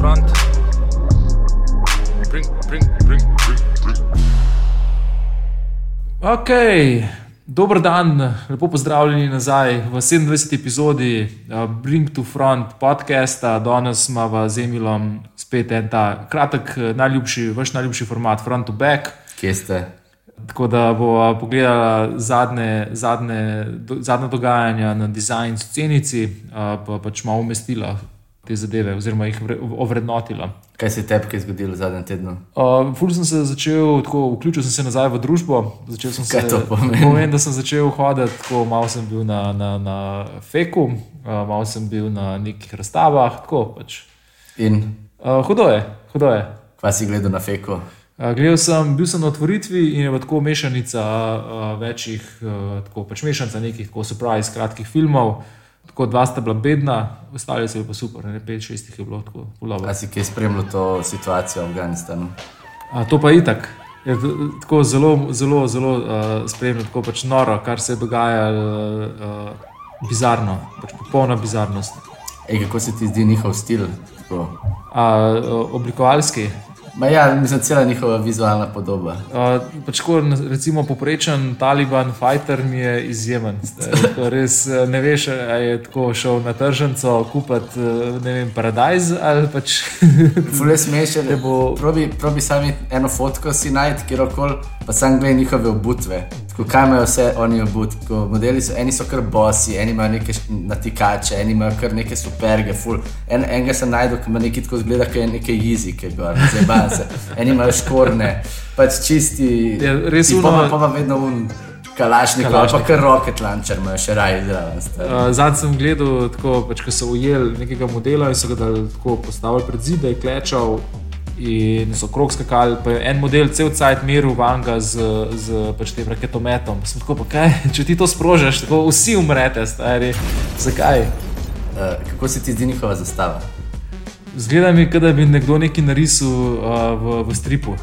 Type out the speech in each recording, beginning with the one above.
front. Bring, bring, bring, bring, bring. Ok, dober dan, lepo pozdravljeni nazaj v 27. epizodi uh, Bring to Front podcasta. Danes smo z Emilom spet en ta kratek, eh, najljubši, vaš najljubši format, Front to Back. Kje ste? Tako da bo pogledala zadnje, zadnje, do, zadnje dogajanja na dizajn scenici, pa pač malo umestila te zadeve, oziroma jih vre, ovrednotila. Kaj se je tebi zgodilo v zadnjem tednu? Uh, Ful sem se začel, tako, vključil sem se nazaj v družbo. Začel sem Kaj se, to pomeni? Povem, da sem začel hoditi, tako malo sem bil na, na, na feku, uh, malo sem bil na nekih razstavah. Tako, pač. In uh, hudo je, hudo je. kva si gledal na feko? Uh, gledal sem, bil sem na otvoritvi in je bila tako mešanica uh, večjih, uh, tako pač mešanica nekih tako surprise, kratkih filmov. Tako dva sta bila bedna, ostali so pa super, ne pet, šest jih je bilo tako fulano. A si kje spremljal to situacijo v Afganistanu? A, to pa itak. Je tako zelo, zelo, zelo uh, spremljeno, tako pač noro, kar se je dogajalo, uh, bizarno, pač popolna bizarnost. Ej, kako se ti zdi njihov stil? Tako. A, uh, oblikovalski. Ma ja, mislim, cela njihova vizualna podoba. Uh, pač ko, recimo, poprečen Taliban fighter mi je izjemen. Eh, ko Res eh, ne veš, ali je tako šel na tržnico kupiti ne vem, paradajz ali pač. Fule smešen, bo- probi, probi sami eno fotko si najti, kjerkoli, pa sam gledaj njihove obutve. Tako, kaj imajo vse oni obut? Tako, modeli so, eni so kar bosi, eni imajo neke natikače, eni imajo kar neke superge, ful. En, enega sem najdel, ki ima neki tako zgleda, kot je neke jezike, zdaj se. Eni imajo škorne, pač čisti. Ja, res ono- Pa, pa, pa vedno un kalašnik, ali pa Kalašnikov. kar rocket launcher imajo še raj zraven. Uh, Zadnji sem gledal, tako, pač, ko so ujeli nekega modela in so ga dali tako postavili pred zid, da je klečal in so krok skakali. Pa je en model cel cajt meril vanga z, z pač tem raketometom. Sem tako, pa kaj, če ti to sprožiš, tako vsi umrete, stari. Zakaj? Uh, kako se ti zdi njihova zastava? Zgleda mi, da bi nekdo nekaj narisal uh, v, v stripu.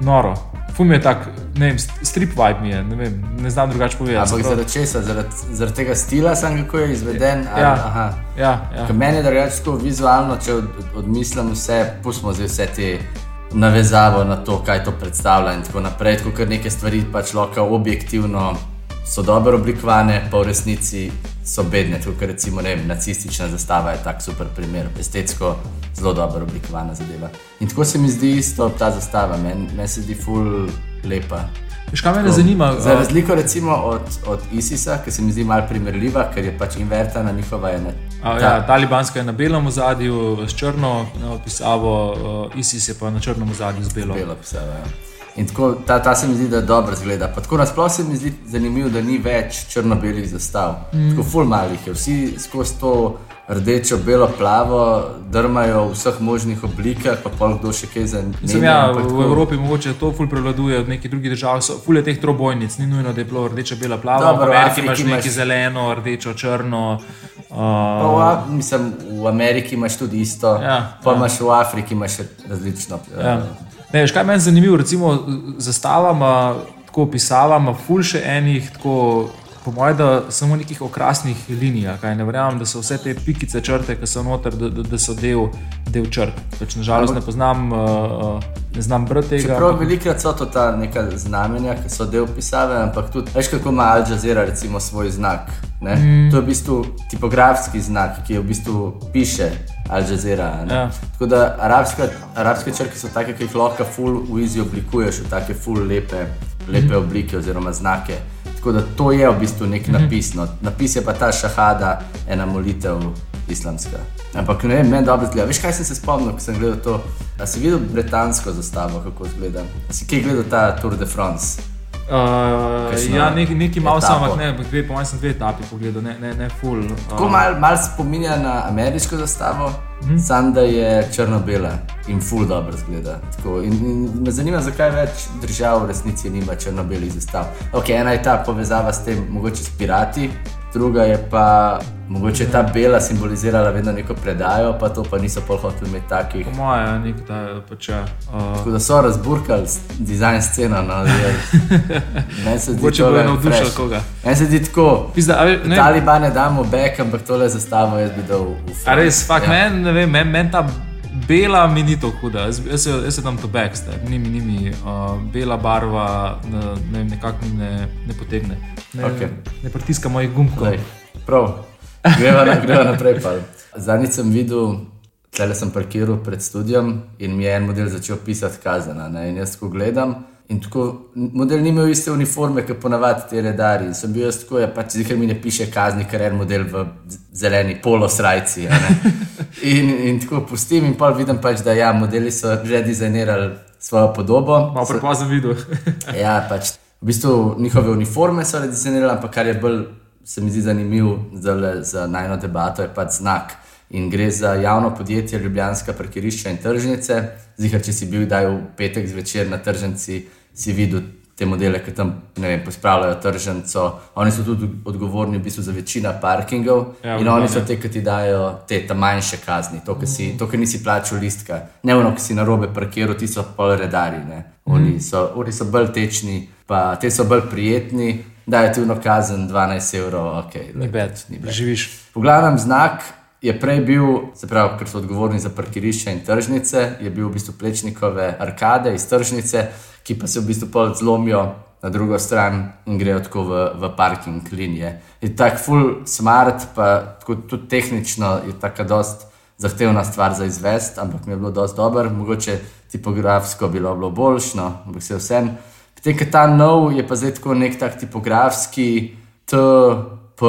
Noro. Fum je tak, ne vem, st- strip vibe mi je, ne, vem, ne znam drugače povedati. Ampak zaradi česa? Zaradi, zaradi tega stila, sam kako je izveden? ali- Ja. aha. Ja, ja. Ker Meni je drugače vizualno, če od, odmislim vse, pustimo zdaj vse te navezavo na to, kaj to predstavlja in tako naprej. Tako ker neke stvari pač lahko objektivno so dobro oblikovane, pa v resnici so bedne. Tako kot recimo vem, nacistična zastava je tak super primer, estetsko zelo dobro oblikovana zadeva. In tako se mi zdi isto ta zastava, meni men se zdi full lepa. Veš, kaj me zanima? Za razliko recimo od, od ISIS-a, ki se mi zdi malo primerljiva, ker je pač invertana njihova ena. A, ja, talibanska je na belem ozadju s črno no, pisavo, ISIS je pa na črnem ozadju z belo. Bela pisava. Ja. In tako ta, ta se mi zdi, da dobro zgleda. Pa tako nasploh se mi zdi zanimivo, da ni več črno-belih zastav. Mm. Tako ful malih je, vsi skozi to rdečo, belo, plavo, drmajo v vseh možnih oblikah, pa pol kdo še kaj za Sem ja, v, v Evropi mogoče to ful prevladuje, v nekih drugih državah so ful je teh trobojnic, ni nujno, da je bilo rdeča, bela, plava. Dobro, v Ameriki imaš nekaj imaš- zeleno, rdečo, črno. Uh, v, Af- mislim, v Ameriki imaš tudi isto, Ja, pa ja. imaš v Afriki imaš različno. ja. Ne, veš, kaj meni je zanimivo, recimo zastavama, tako pisavama, ful še enih, tako, po mojem, da samo nekih okrasnih linijah. kaj Ne verjamem, da so vse te pikice, črte, ki so noter, da, da, da so del, del črt. Pač, nažalost ne poznam, uh, ne znam brati tega. Čeprav ampak- velikrat so to ta neka znamenja, ki so del pisave, ampak tudi, veš, kako ima Al Jazeera recimo svoj znak. Mm. To je v bistvu tipografski znak, ki je v bistvu piše Al Jazeera. ne. Ja. Tako da arabska, arabske črke so take, ki jih lahko full v easy oblikuješ v take full lepe, lepe mm. oblike oziroma znake. Tako da to je v bistvu nek napis. No. Napis je pa ta šahada, ena molitev islamska. Ampak ne vem, meni dobro zgleda. Veš, kaj sem se spomnil, ko sem gledal to? A si videl britansko zastavo, kako izgleda? A si kaj gledal ta Tour de France? Uh, ja, nek, nekaj malo samo, ampak ne, ampak dve, po mojem, sem dve etapi pogledal, ne, ne, ne full. Tako Uh, malo mal spominja na ameriško zastavo, mm -hmm. samo da je črno-bela in full dobro zgleda. Tako, in, in me zanima, zakaj več držav v resnici nima črno-belih zastav. Ok, ena je ta povezava s tem, mogoče s pirati, druga je pa mogoče ta bela simbolizirala vedno neko predajo, pa to pa niso pol hoteli imeti takih. po mojem, nek ta pač. ja, Uh, Tako da so razburkali dizajn sceno. No, je- Meni Mogoče navdušili fresh. koga. Meni se zdi tako. Pizda, a ve- ne, Talibane damo back, ampak tole zastavo jaz bi dal v A res, fakt, ja. meni men, men ta bela mi ni tako huda, jaz, jaz, se- jaz se tam to backstab, ni mi, ni mi uh, bela barva, ne, ne, vem, nekako mi ne, ne potegne. Ne, Okej. ne pritiska mojih gumbkov. Lej, prav, greva, na, greva naprej. pa. Zadnjič sem videl, tle sem parkiral pred studijem in mi je en model začel pisati kazana. Ne? In jaz ko gledam. In tako, model ni imel iste uniforme, kot ponavadi ti redari. In sem bil jaz tako, ja, pač zihar mi ne piše kazni, ker je en model v zeleni polosrajci. In, in tako pustim in pa vidim, pač, da ja, modeli so že dizajnirali svojo podobo. Malo prepozno videl. Ja, pač v bistvu njihove uniforme so redizajnirali, ampak kar je bolj, se mi zdi zanimiv zdajle za najno debato, je pač znak. In gre za javno podjetje Ljubljanska parkirišča in tržnice. Zihar, če si bil kdaj v petek zvečer na tržnici, si videl te modele, ki tam vem, pospravljajo tržnico. Oni so tudi odgovorni v bistvu za večino parkingov Ja, ja, in oni so te, ki ti dajo te manjše kazni, to, ki si, to, ki nisi plačal listka. Ne ono, ki si na robe parkiral, ti so pol redari. ne. Oni so, oni so bolj tečni, pa te so bolj prijetni, dajo ti vno kazen 12 evrov, ok. Ni bed, ni bed. živiš. V glavnem znak je prej bil, se pravi, ker so odgovorni za parkirišča in tržnice, je bil v bistvu plečnikove arkade iz tržnice, ki pa se v bistvu pol zlomijo na drugo stran in grejo tako v, v parking linije. Je tak full smart, pa tako tudi tehnično je taka dost zahtevna stvar za izvest, ampak mi je bilo dosti dobro, mogoče tipografsko bilo, bilo boljšno, ampak se vsem. Potem, ker ta nov je pa zdaj tako nek tak tipografski T, P,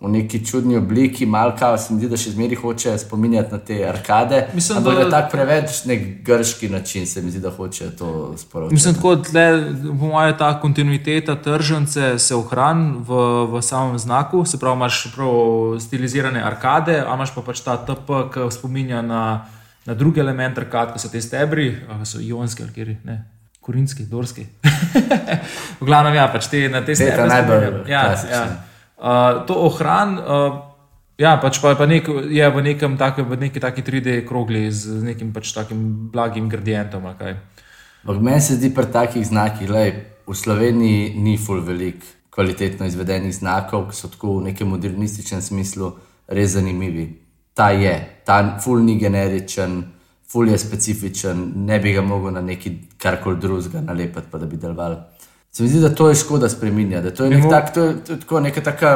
v neki čudni obliki, malka, se mi zdi, da še zmeri hoče spominjati na te arkade. Mislim, da- da je tako preveč nek grški način, se mi zdi, da hoče to sporočiti. Mislim, tako, tle, po mojem, ta kontinuiteta tržnice se ohrani v, v samem znaku, se pravi, imaš prav stilizirane arkade, a imaš pa pač ta TP, ki spominja na, na drugi element arkad, ki so te stebri, so ionski ali kjer, ne. Korinski, dorski. v glavnem, ja, pač te, na te stebre. najbolj ja, klasične. ja. Uh, to ohran, uh, ja, pač pa, pa nek, je v nekem takem, v neki taki 3D krogli z nekim pač takim blagim gradientom. meni se zdi pri takih znakih, da v Sloveniji ni full velik kvalitetno izvedenih znakov, ki so tako v nekem modernističnem smislu res zanimivi. Ta je, ta full ni generičen, full je specifičen, ne bi ga mogel na neki karkoli drugega nalepiti, pa da bi deloval. Se mi zdi, da to je škoda spreminjati. da To je, nek tak, to je, to je tako neka taka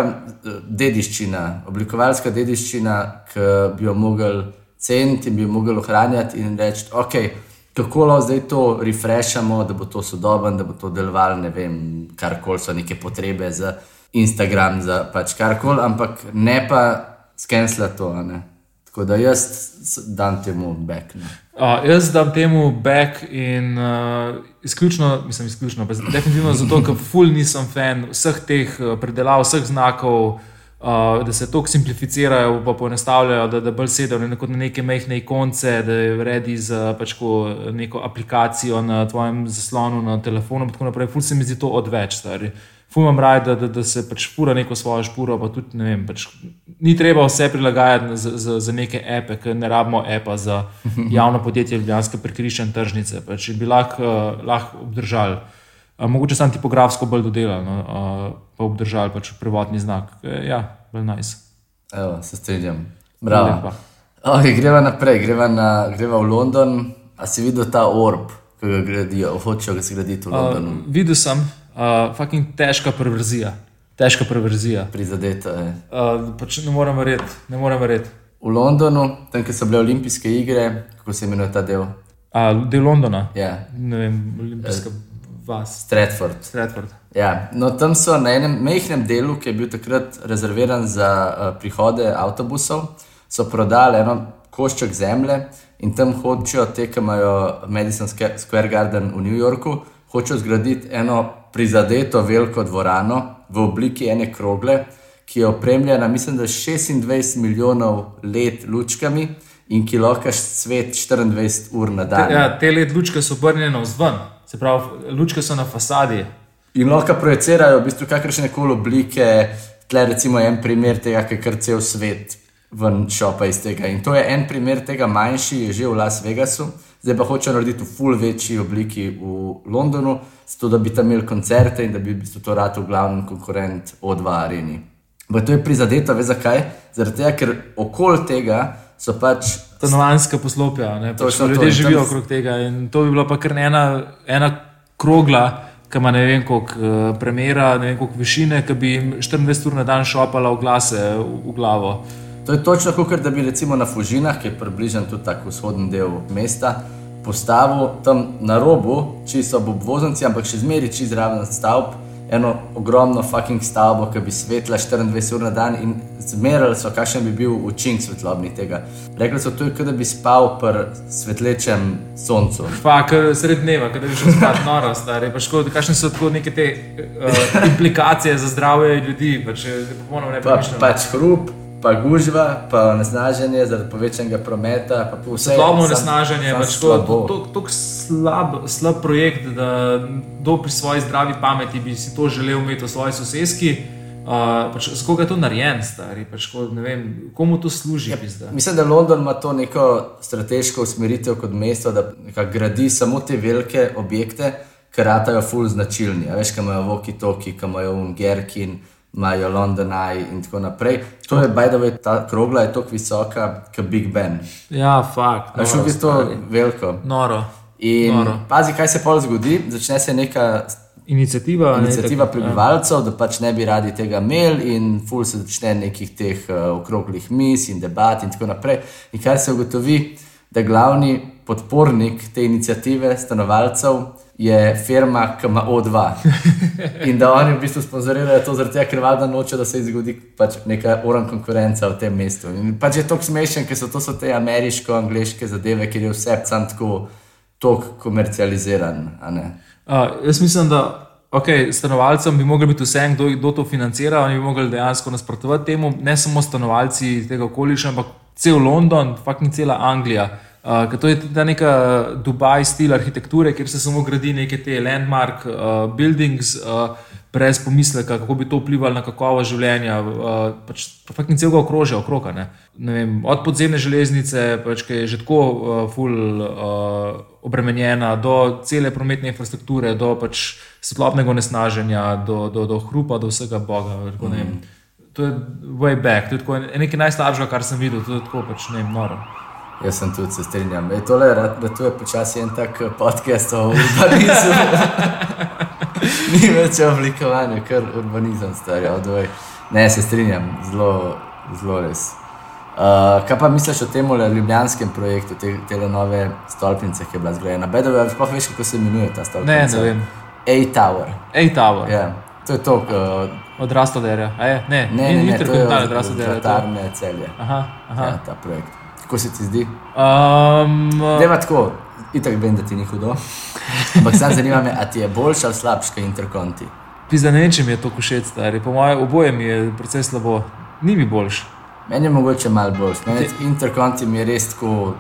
eh, dediščina, oblikovalska dediščina, ki bi jo mogli ceniti in bi jo mogli ohranjati in reči, ok, kako lahko zdaj to refreshamo, da bo to sodoben, da bo to delovalo, ne vem, karkoli so neke potrebe za Instagram, za pač karkoli, ampak ne pa skensla to. ne. Tako da jaz dam temu back. Ne. Uh, jaz dam temu back in uh, izključno, mislim, izključno, pa definitivno zato, ker ful nisem fan vseh teh uh, predelav, vseh znakov, uh, da se tako simplificirajo, pa poenostavljajo, da, da bolj sedajo neko- na neke mehke ikonce, da je redi za pač ko, neko aplikacijo na tvojem zaslonu, na telefonu in tako naprej. Ful se mi zdi to odveč, stari. Ful imam raj, da, da, da se pač špura neko svojo špuro, pa tudi ne vem. Pač, ni treba vse prilagajati za, za, za neke epe, ker ne rabimo epa za javno podjetje Ljubljanske prekrišče in tržnice. Pač, bi lahko uh, lahko obdržali. Uh, mogoče sam tipografsko bolj dodelal, no, uh, pa obdržali pač prvotni znak. E, ja, bolj nice. Evo, se strinjam. Bravo. Okay, greva naprej, greva, na, greva v London. A si videl ta orb, ki ga gradijo, hočejo ga zgraditi v Londonu? Uh, videl sem, uh, fucking težka perverzija. Težka perverzija. Prizadeta je. Uh, pač ne morem verjeti, ne morem verjeti. V Londonu, tam, kjer so bile olimpijske igre, kako se imenuje ta del? Uh, del Londona, Ja, ne vem, olimpijska vas, Stratford. Stratford. Ja, no, tam so na enem majhnem delu, ki je bil takrat rezerviran za uh, prihode avtobusov, so prodali eno košček zemlje in tam hočejo, te, ki imajo Madison Square Garden v New Yorku, hočejo zgraditi eno prizadeto veliko dvorano v obliki ene krogle, ki je opremljena, mislim, da s 26 milijonov let lučkami in ki lahko svet 24 ur na dan. Ja, te led lučke so obrnjene vzven, se pravi, lučke so na fasadi. In lahko projicirajo v bistvu kakršne koli oblike. Tle recimo en primer tega, ki je kar cel svet ven šopa iz tega. In to je en primer tega, manjši je že v Las Vegasu, zdaj pa hoče narediti v full večji obliki v Londonu, zato da bi tam imeli koncerte in da bi v bistvu to rad v glavnem konkurent O2 areni. Ampak to je prizadeto, veš zakaj? Zaradi tega, ker okoli tega so pač stanovanska poslopja. ne, Pač to, ljudje tam živijo s- okrog tega. In to bi bila pa kar ena, ena krogla, ki ima ne vem koliko uh, premjera, ne vem koliko višine, ki bi jim 24 ur na dan šopala v glase v, v glavo. To je točno kot da bi recimo na Fužinah, ki je približen tudi tako vzhodni del mesta, postavil tam na robu, čisto ob obvoznici, ampak še zmeraj čez zraven stavb, eno ogromno fucking stavbo, ki bi svetla 24 ur na dan in zmerali so, kakšen bi bil učinek svetlobni tega. Rekli so, to je kot da bi spal pri svetlečem soncu. Pa, ker sred dneva, ker bi šel spat noro, stari. Pa škoda, kakšne so tako neke te uh, implikacije za zdravje ljudi, pač je popolnoma Pa, nepremišljeno. pač hrup, pa gužva, pa onesnaženje zaradi povečanega prometa, pa vse. Svetlobno sam- onesnaženje je pač slabo. tako slab, slab projekt, da kdo pri svoji zdravi pameti bi si to želel imeti v svoji soseski. Uh, pač, za koga je to narejen, stari? Pač, ko, vem, komu to služi? pizda? Mislim, da London ima to neko strateško usmeritev kot mesto, da gradi samo te velike objekte, ki ratajo full značilni. A veš, kaj imajo Voki Toki, kaj imajo Ungerkin, imajo London Eye in tako naprej. To je, by the way, ta krogla je tako visoka, kot Big Ben. Ja, fakt. Kako je to veliko. Noro. In Noro. pazi, kaj se pol zgodi. Začne se neka Inicijativa. ne, inicijativa tako, ja. prebivalcev, da pač ne bi radi tega imeli, in ful se začne nekih teh uh, okroglih mis in debat in tako naprej. In kar se ugotovi, da glavni podpornik te inicijative stanovalcev je firma KMO2. In da oni v bistvu sponzorirajo to zaradi tega, ker valjda noče, da se zgodi pač neka uran konkurenca v tem mestu. In pač je to smešen, ker so to so te ameriško-angliške zadeve, kjer je vse sam tako, tako komercializiran. Uh, jaz mislim, da okay, stanovalcem bi mogli biti vse, kdo, kdo to financira, oni bi mogli dejansko nasprotovati temu, ne samo stanovalci tega okoliša, ampak cel London, fucking cela Anglija. Uh, to je ta neka Dubaj stil arhitekture, kjer se samo gradi neke te landmark uh, buildings, uh, brez pomisleka, kako bi to vplivalo na kakovost življenja. Uh, pač fucking celega okrožja okroga. Ne? Ne vem, od podzemne železnice, pač, ki je že tako uh, full uh, obremenjena, do cele prometne infrastrukture, do pač svetlobnega onesnaženja, do, do, do hrupa, do vsega boga. Tako, vem. To je way back, to je tako nekaj najslabšega, kar sem videl, to je tako pač ne vem, noro. Jaz sem tudi se strinjam. E, tole ra- ratuje počasi en tak eh, podcast o urbanizmu. Ni več o oblikovanju, kar urbanizem stari. odvoj. Ne, se strinjam, zelo, zelo res. Uh, kaj pa misliš o tem ljubljanskem projektu, te, te nove stolpnice, ki je bila zgrajena? Bedo, sploh veš, kako se imenuje ta Ne, stolpnica? ne vem. A-Tower. A-Tower, Ja, to je to, uh, od Rastoderja. A je? Ne, ne, ne, ne, to je interkontinentalne od Rastoderja. to je- vratarne celje. Aha, aha. Ja, ta projekt. Kako se ti zdi? Um, Deva tako, itak vem, da ti ni hudo. Ampak zdaj zanima me, a ti je boljši ali slabši kot interkonti. Pizda, ne vem, če mi je to košec, stari. Po mojem, oboje mi je precej slabo, ni mi boljš. Meni je mogoče malo boljši. Meni interkonti mi je res tako,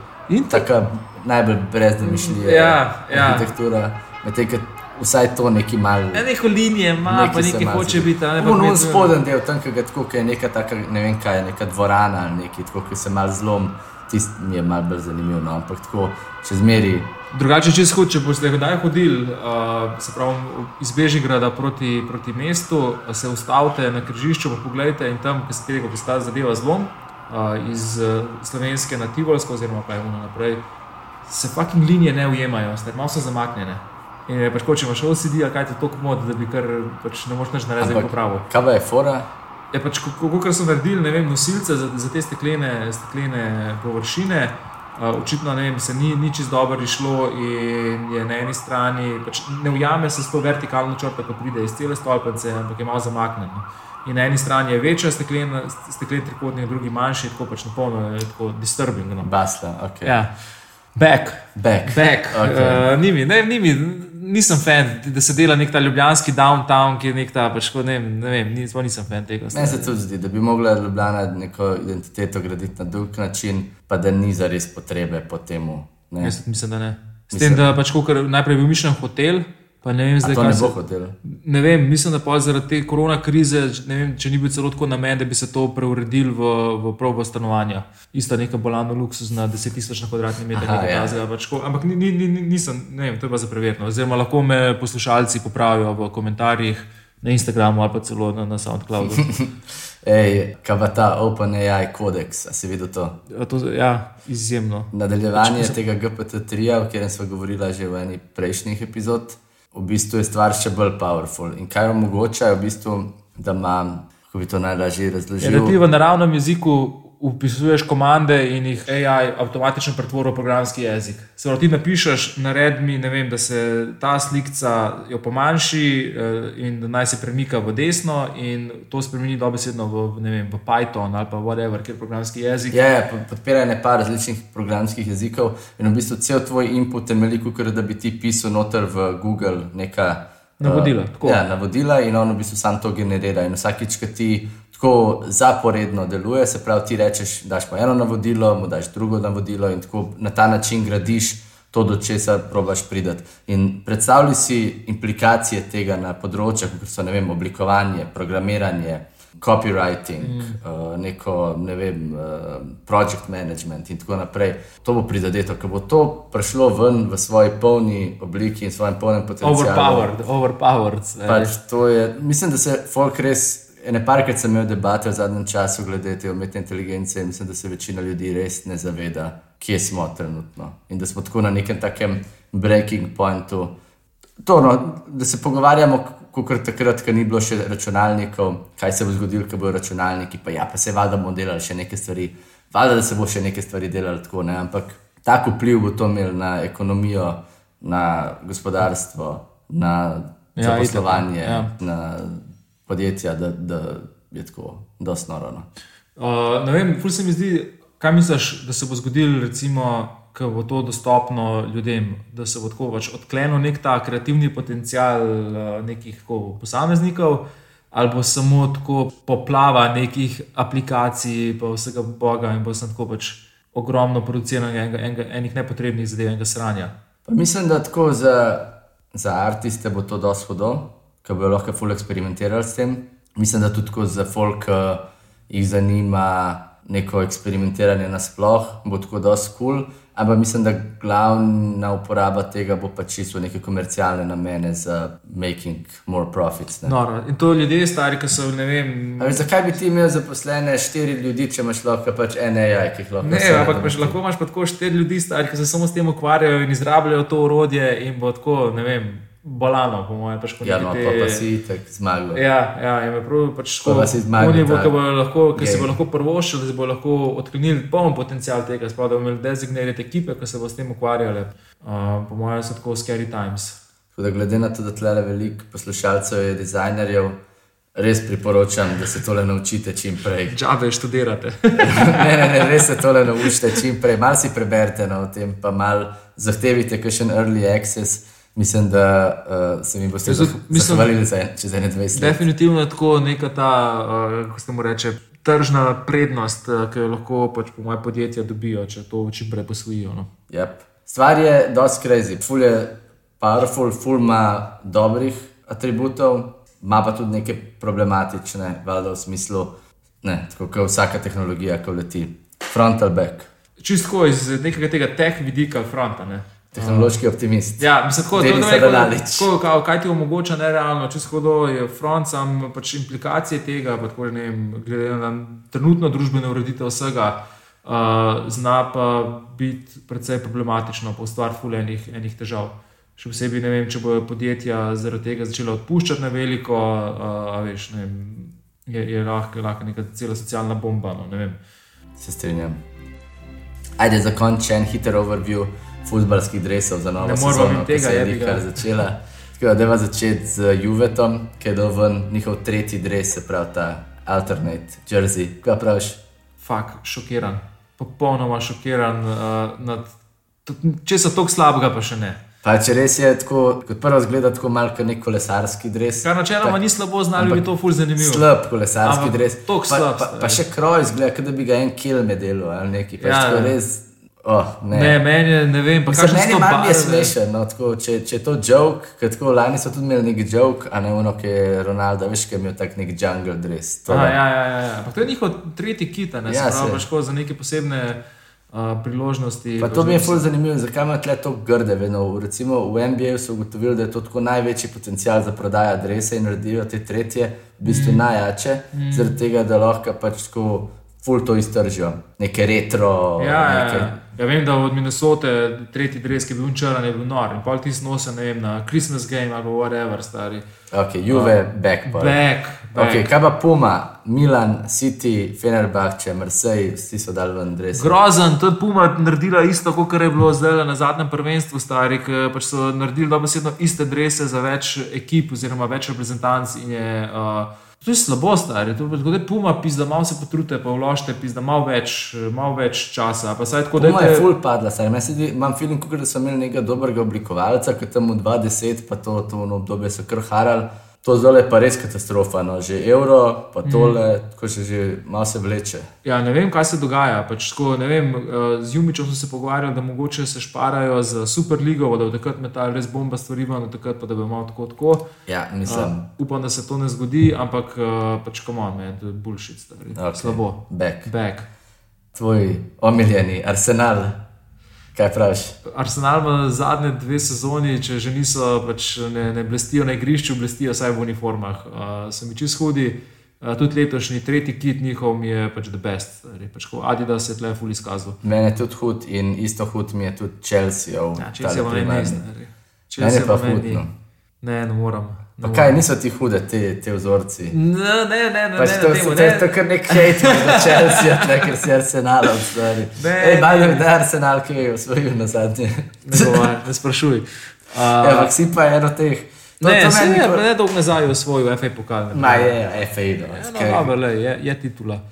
taka najbolj brez domišljije. Ja, ja. Arhitektura, medtem ko vsaj to neki mal. Ne, neko linije ima, pa nekaj malo hoče biti. a Ne, on mi- spoden del, tam, ki je neka taka, ne vem kaj, neka dvorana ali neki, tako, ki se mal zlom, tisti mi je mal bolj zanimiv, no, ampak tako, še zmeri. Drugače, če skoči, če boste kdaj hodili, uh, se pravi iz Bežigrada proti, proti mestu, se ustavite na križišču, pa pogledajte in tam, ki se tega, ta zadeva zlom, uh, iz uh, slovenske na Tivolsko, oziroma pa je ono naprej, se fucking linije ne ujemajo, stari, malo so zamaknjene. In je pač, ko če imaš OCD, kaj ti je tako mod, da bi kar pač ne moreš nič narediti pravu. Kaj je fora? Je pač, kako so naredili ne vem, nosilce za, za te steklene, steklene površine. Uh, očitno ne vem, se ni, ni čist dobro išlo in je na eni strani, pač ne ujame se s to vertikalno črto, ki pride iz cele stolpnice, ampak je malo zamaknjeno. In na eni strani je večja steklena, steklen trikotnik, drugi manjši, tako pač napolno je tako disturbing. No. Basla, ok. Ja, back. Back. Back. Okej. Okay. Uh, ni mi, ne, ni mi, nisem fan, da se dela nek ta ljubljanski downtown, ki je nek ta, pač, ne, vem, ne vem, nis, nisem fan tega. Meni se tudi zdi, da bi mogla Ljubljana neko identiteto graditi na drug način, pa da ni zares potrebe po tem. Jaz mislim, da ne. S Mislim- tem, da pač kakor, najprej je bil mišljen hotel, pa ne vem, zdaj kaj ne se. bo hotel. Ne vem, mislim, da pa zaradi te korona krize, ne vem, če ni bil celo tako namen, da bi se to preuredil v, v prav v stanovanja. Ista neka bolano luksuzna, 10 tisoč na kvadratni meter, Aha, nekaj ja. takega. Pač, ampak ni, ni, ni, ni- nisem, ne vem, to je pa za preverjeno. Oziroma lahko me poslušalci popravijo v komentarjih, na Instagramu ali pa celo na, na SoundCloudu. Ej, kaj pa ta OpenAI kodeks, a si videl to? Ja, to, ja izjemno. Nadaljevanje tega GPT-3, o katerem smo govorili že v eni prejšnjih epizod, v bistvu je stvar še bolj powerful. In kaj omogoča, je v bistvu, da ima, kako bi to najlažje razložil. v naravnem jeziku upisuješ komande in jih AI avtomatično pretvori v programski jezik. Se pravi, ti napišeš, naredi mi, vem, da se ta slikca jo pomanjši eh, in da naj se premika v desno, in to spremeni dobesedno v, vem, v Python ali pa whatever, kjer je programski jezik. Ja, po- podpira ne par različnih programskih jezikov in v bistvu cel tvoj input temelji, kot da bi ti pisal noter v Google neka Navodila, tako. Ja, navodila in on v bistvu sam to generira. In vsakič, ko ti tako zaporedno deluje, se pravi, ti rečeš, daš mu eno navodilo, mu daš drugo navodilo in tako na ta način gradiš to, do česa probaš pridati. In predstavljaj si implikacije tega na področjih, kot so vem, oblikovanje, programiranje, copywriting, mm. uh, neko ne vem, uh, project management in tako naprej. To bo prizadeto, ko bo to prišlo ven v svoji polni obliki in svojem polnem potencialu. Overpowered, overpowered. Pač to je, mislim, da se folk res. Ne parkrat sem imel debate v zadnjem času glede te umetne inteligence in mislim, da se večina ljudi res ne zaveda, kje smo trenutno. In da smo tako na nekem takem breaking pointu. To, no, da se pogovarjamo, kot takrat, ko ni bilo še računalnikov, kaj se bo zgodilo, ko bodo računalniki. Pa ja, pa se valjda bomo delali še neke stvari, valjda, da se bo še neke stvari delali tako. Ne? Ampak tak vpliv bo to imel na ekonomijo, na gospodarstvo, na Ja, zaposlovanje, itak, ja. na podjetja, da, da je tako, da snoro. No. Uh, ne vem, ful se mi zdi, kaj misliš, da se bo zgodilo, recimo, ko bo to dostopno ljudem, da se bo tako pač odklenil nek ta kreativni potencial uh, nekih tako, posameznikov, ali bo samo tako poplava nekih aplikacij, pa vsega boga in bo sem tako pač ogromno produciranja enega, enega, enih nepotrebnih zadev, enega sranja. Pa mislim, da tako za, za artiste bo to dosti hudo, ki bodo lahko ful eksperimentirali s tem. Mislim, da tudi za folk, ki jih zanima neko eksperimentiranje nasploh, bo tako dosti kul. Cool. Ampak mislim, da glavna uporaba tega bo pač čisto v neke komercialne namene za making more profits. Ne? Noro. In to ljudje, stari, ki so, ne vem, A veš, zakaj bi ti imel zaposlene štiri ljudi, če imaš lahko pač ene AI, ki jih lahko Ne, vse ampak pač lahko imaš pa tako štiri ljudi, stari, ki se samo s tem ukvarjajo in izrabljajo to urodje, in bo tako, ne vem, bolano, po mojem, pač kot Ja, no, neke pa, pa si tako zmagal. Ja, ja, in me prav pač Pa pa si zmagal, Oni bo, ta ki bodo lahko, ki se game. bo lahko prvošili, da se bo lahko odklenili poln potencial tega, sploh da bomo imeli designirane ekipe, ki se bo s tem ukvarjale. Uh, po mojem so tako scary times. Tako da glede na to, da tle veliko poslušalcev je dizajnerjev, res priporočam, da se tole naučite čim prej. Džabe študirate. ne, ne, ne, res se tole naučite čim prej. Mal si preberite no, o tem, pa mal zahtevite kakšen early access. Mislim, da uh, se mi boste Jaz tudi zah- mislim- zahvalili za čez 21 let. Definitivno je tako neka ta, uh, kako se mu reče, tržna prednost, uh, ki jo lahko pač po mojem podjetju dobijo, če to čim prej posvojijo. No. Yep. Stvar je dosti crazy, ful je powerful, ful ima dobrih atributov, ima pa tudi neke problematične, valjda v smislu, ne, tako kot vsaka tehnologija, ko leti. Front ali back, Čisto iz nekega tega teh vidika fronta. Ne. Tehnološki optimist. Ja, mislim, tako, da Radonalić. tako, kao, kaj ti omogoča nerealno, če shodo je front, sam pač implikacije tega, pa tako, ne vem, glede na trenutno družbeno ureditev vsega, uh, zna pa biti precej problematično, pa ustvar ful enih, enih težav. Še posebej, ne vem, če bodo podjetja zaradi tega začela odpuščati na veliko, uh, a veš, ne vem, je, je lahko, lahko neka cela socialna bomba. No. Se strinjam. Ajde, za konec še en hiter overview futbalskih dresov za novo Ne sezono, ki se je nekaj začela. Tako da deva začeti z Juvetom, ki je doven njihov tretji dres, se pravi ta alternate jersey. Kaj praviš? Fak, šokiran, popolnoma šokiran uh, nad česa tako slabega, pa še ne. Pa če res je tako, kot prvo zgleda tako malo kot nek kolesarski dres. Kar načeloma ni slabo, znali bi to ful zanimivo. Slab kolesarski Ampak dres. Pa, slab, pa, pa stari. še kroj zgleda, kot da bi ga en kil medelo ali nekaj. Pa Ja, ja, ja. res, oh, ne. Ne, meni je, ne vem, pa meni so to mi je smešen, no, tako, če, če je to joke, ker tako lani so tudi imeli nek joke, a ne ono, ki je Ronaldo, veš, ki je imel tak nek jungle dress. To, Aha, ja, ja, ja, ja. Ampak to je njihov tretji kit, ne Ja, pravi, za neke posebne uh, priložnosti. Pa to mi je ful zanimivo, zakaj ima tle to grde. Vedno. Recimo v NBA so ugotovili, da je to tako največji potencial za prodajo adrese in naredijo te tretje, v bistvu mm. najjače, mm. zaradi tega, da lahko pač tako ful to iztržijo, neke retro. Ja, neke... ja, ja, vem, da od Minnesote tretji dres, ki je bil črn, je bil nor. In pol ti snose, ne vem, na Christmas game ali whatever, stari. Ok, Juve, uh, back. Back. back. Okay, kaj pa Puma, Milan, City, Fenerbahče, Marseille, vsi so dali ven dres. Grozen, to je Puma naredila isto, kot je bilo zdaj na zadnjem prvenstvu, stari, ki pač so naredili dobesedno iste drese za več ekip oziroma več reprezentanc. Uh, To je slabo, stari. To je puma, pis, da malo se potrudite, pa vložite, pis, da malo več, malo več časa. Pa saj, tako, puma dajte... je full padla, saj imam film, da so imeli nekega dobrega oblikovalca, ki tam v 20, pa to, to obdobje so kar harali. To zdaj je pa res katastrofa, no. že evro, pa tole, mm. ko se že malo se vleče. Ja, ne vem, kaj se dogaja. Pač, tako, vem, uh, z Jumičem smo se pogovarjali, da mogoče se šparajo z Superligo, da bo takrat metal res bomba stvari, no takrat pa da bo malo tako. tako. Ja, mislim. Uh, upam, da se to ne zgodi, ampak uh, pač komo, to je bullshit, stari. Okay. Slabo. Back. Back. Tvoj omiljeni arsenal. Kaj praviš? Arsenal ima zadnje dve sezoni, če že niso, pač ne, ne blestijo na igrišču, blestijo vsaj v uniformah. Uh, so mi čist hudi, uh, tudi letošnji tretji kit njihov je pač the best. Pač, Adidas je tle ful izkazal. Mene je tudi hud in isto hud mi je tudi Chelsea. Ja, Chelsea je pa meni. Chelsea je pa hud. No. Ne, ne moram. Pa kaj niso ti hude, te, te vzorci? Ne, ne, ne. ne, pač ne, to, ne, to, ne. to je kar nek hate, da če si ja, ker si arsenal, stari. Ne, Ej, ne. da je arsenal, ki je osvojil na zadnje. Ne, govar, ne sprašuj. Uh, Ja, ampak si pa eno teh. To- ne, se je nikoli- ne dolgo nazaj osvojil FA pokal. Ma je, FA, no. Ja, no, dobro, le, je, je titula.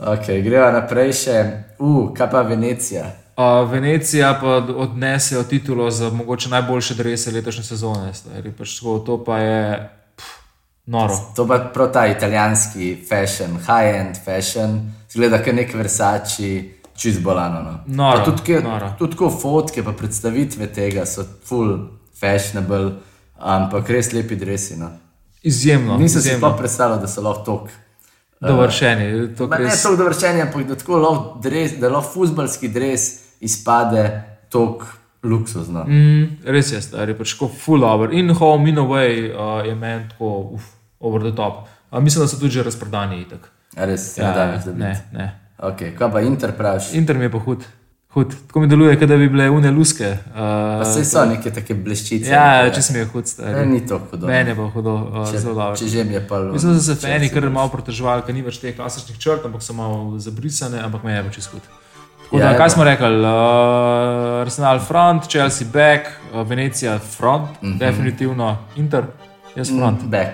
Ok, greva naprej še. U, kaj pa Venecija? Uh, Venecija pa odnese titulo za mogoče najboljše drese letošnje sezone. Stari, pač, tako, to pa je pff, noro. To pa prav ta italijanski fashion, high-end fashion, zgleda kot nek Versace, čist bolano. No. Noro, tudi, noro. tudi ko fotke, pa predstavitve tega so full fashionable, ampak res lepi dresi. No. Izjemno. Nisem si izjemno. pa predstavljal, da so lahko tok. dovršeni. To Ma Ne res, tako dovršeni, ampak da tako lahko dres, da lahko futbalski dres izpade tok luksuzno. mm, res je, stari, pač tako full over. In home, in away uh, je meni tako uf, over the top. Uh, mislim, da so tudi že razprodani. Itak. A Res Ja, ne da dobiti. ne, ne. Okay, kaj pa Inter praviš? Inter mi je pa hud. hud. Tako mi deluje, kot da bi bile une luske. Uh, saj so neke take bleščice. ja, če mi je hud, Ne, stari. ni to hudo. Meni je pa hudo, uh, Če- zelo dobro. Če že mi je pa lo- Mislim, da so se si kar malo protežovali, ker ni več teh klasičnih črt, ampak so malo zabrisane, ampak meni je pa čisto hud. Tako Ja, Da, kaj pa. smo rekli? Uh, Arsenal front, Chelsea back, uh, Venecija front, mm. -hmm. definitivno Inter, jaz front, mm. Back.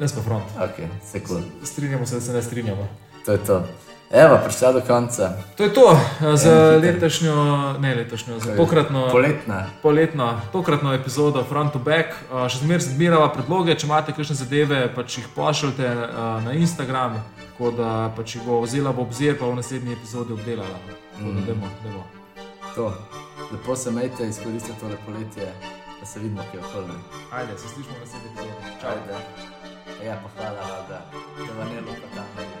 jaz pa front. Ok, sekund. Strinjamo se, da se ne strinjamo. To je to. Evo, prišla do konca. To je to uh, za letošnjo, ne letošnjo, za tokratno. Poletna. Poletno, tokratno epizodo Front to Back. Uh, še zmeraj zbiramo predloge, če imate kakšne zadeve, pač jih pošljite uh, na Instagram, tako da pač jih bo vzela v obzir, pa v naslednji epizodi obdelala. Tako da dajmo, dajmo. To. Lepo se majte, izkoristite tole poletje, da se vidimo, kje je okolje. Ajde, se slišimo naslednji epizodi. Čau. Ajde. Ja, pa hvala, da, da vam je bilo.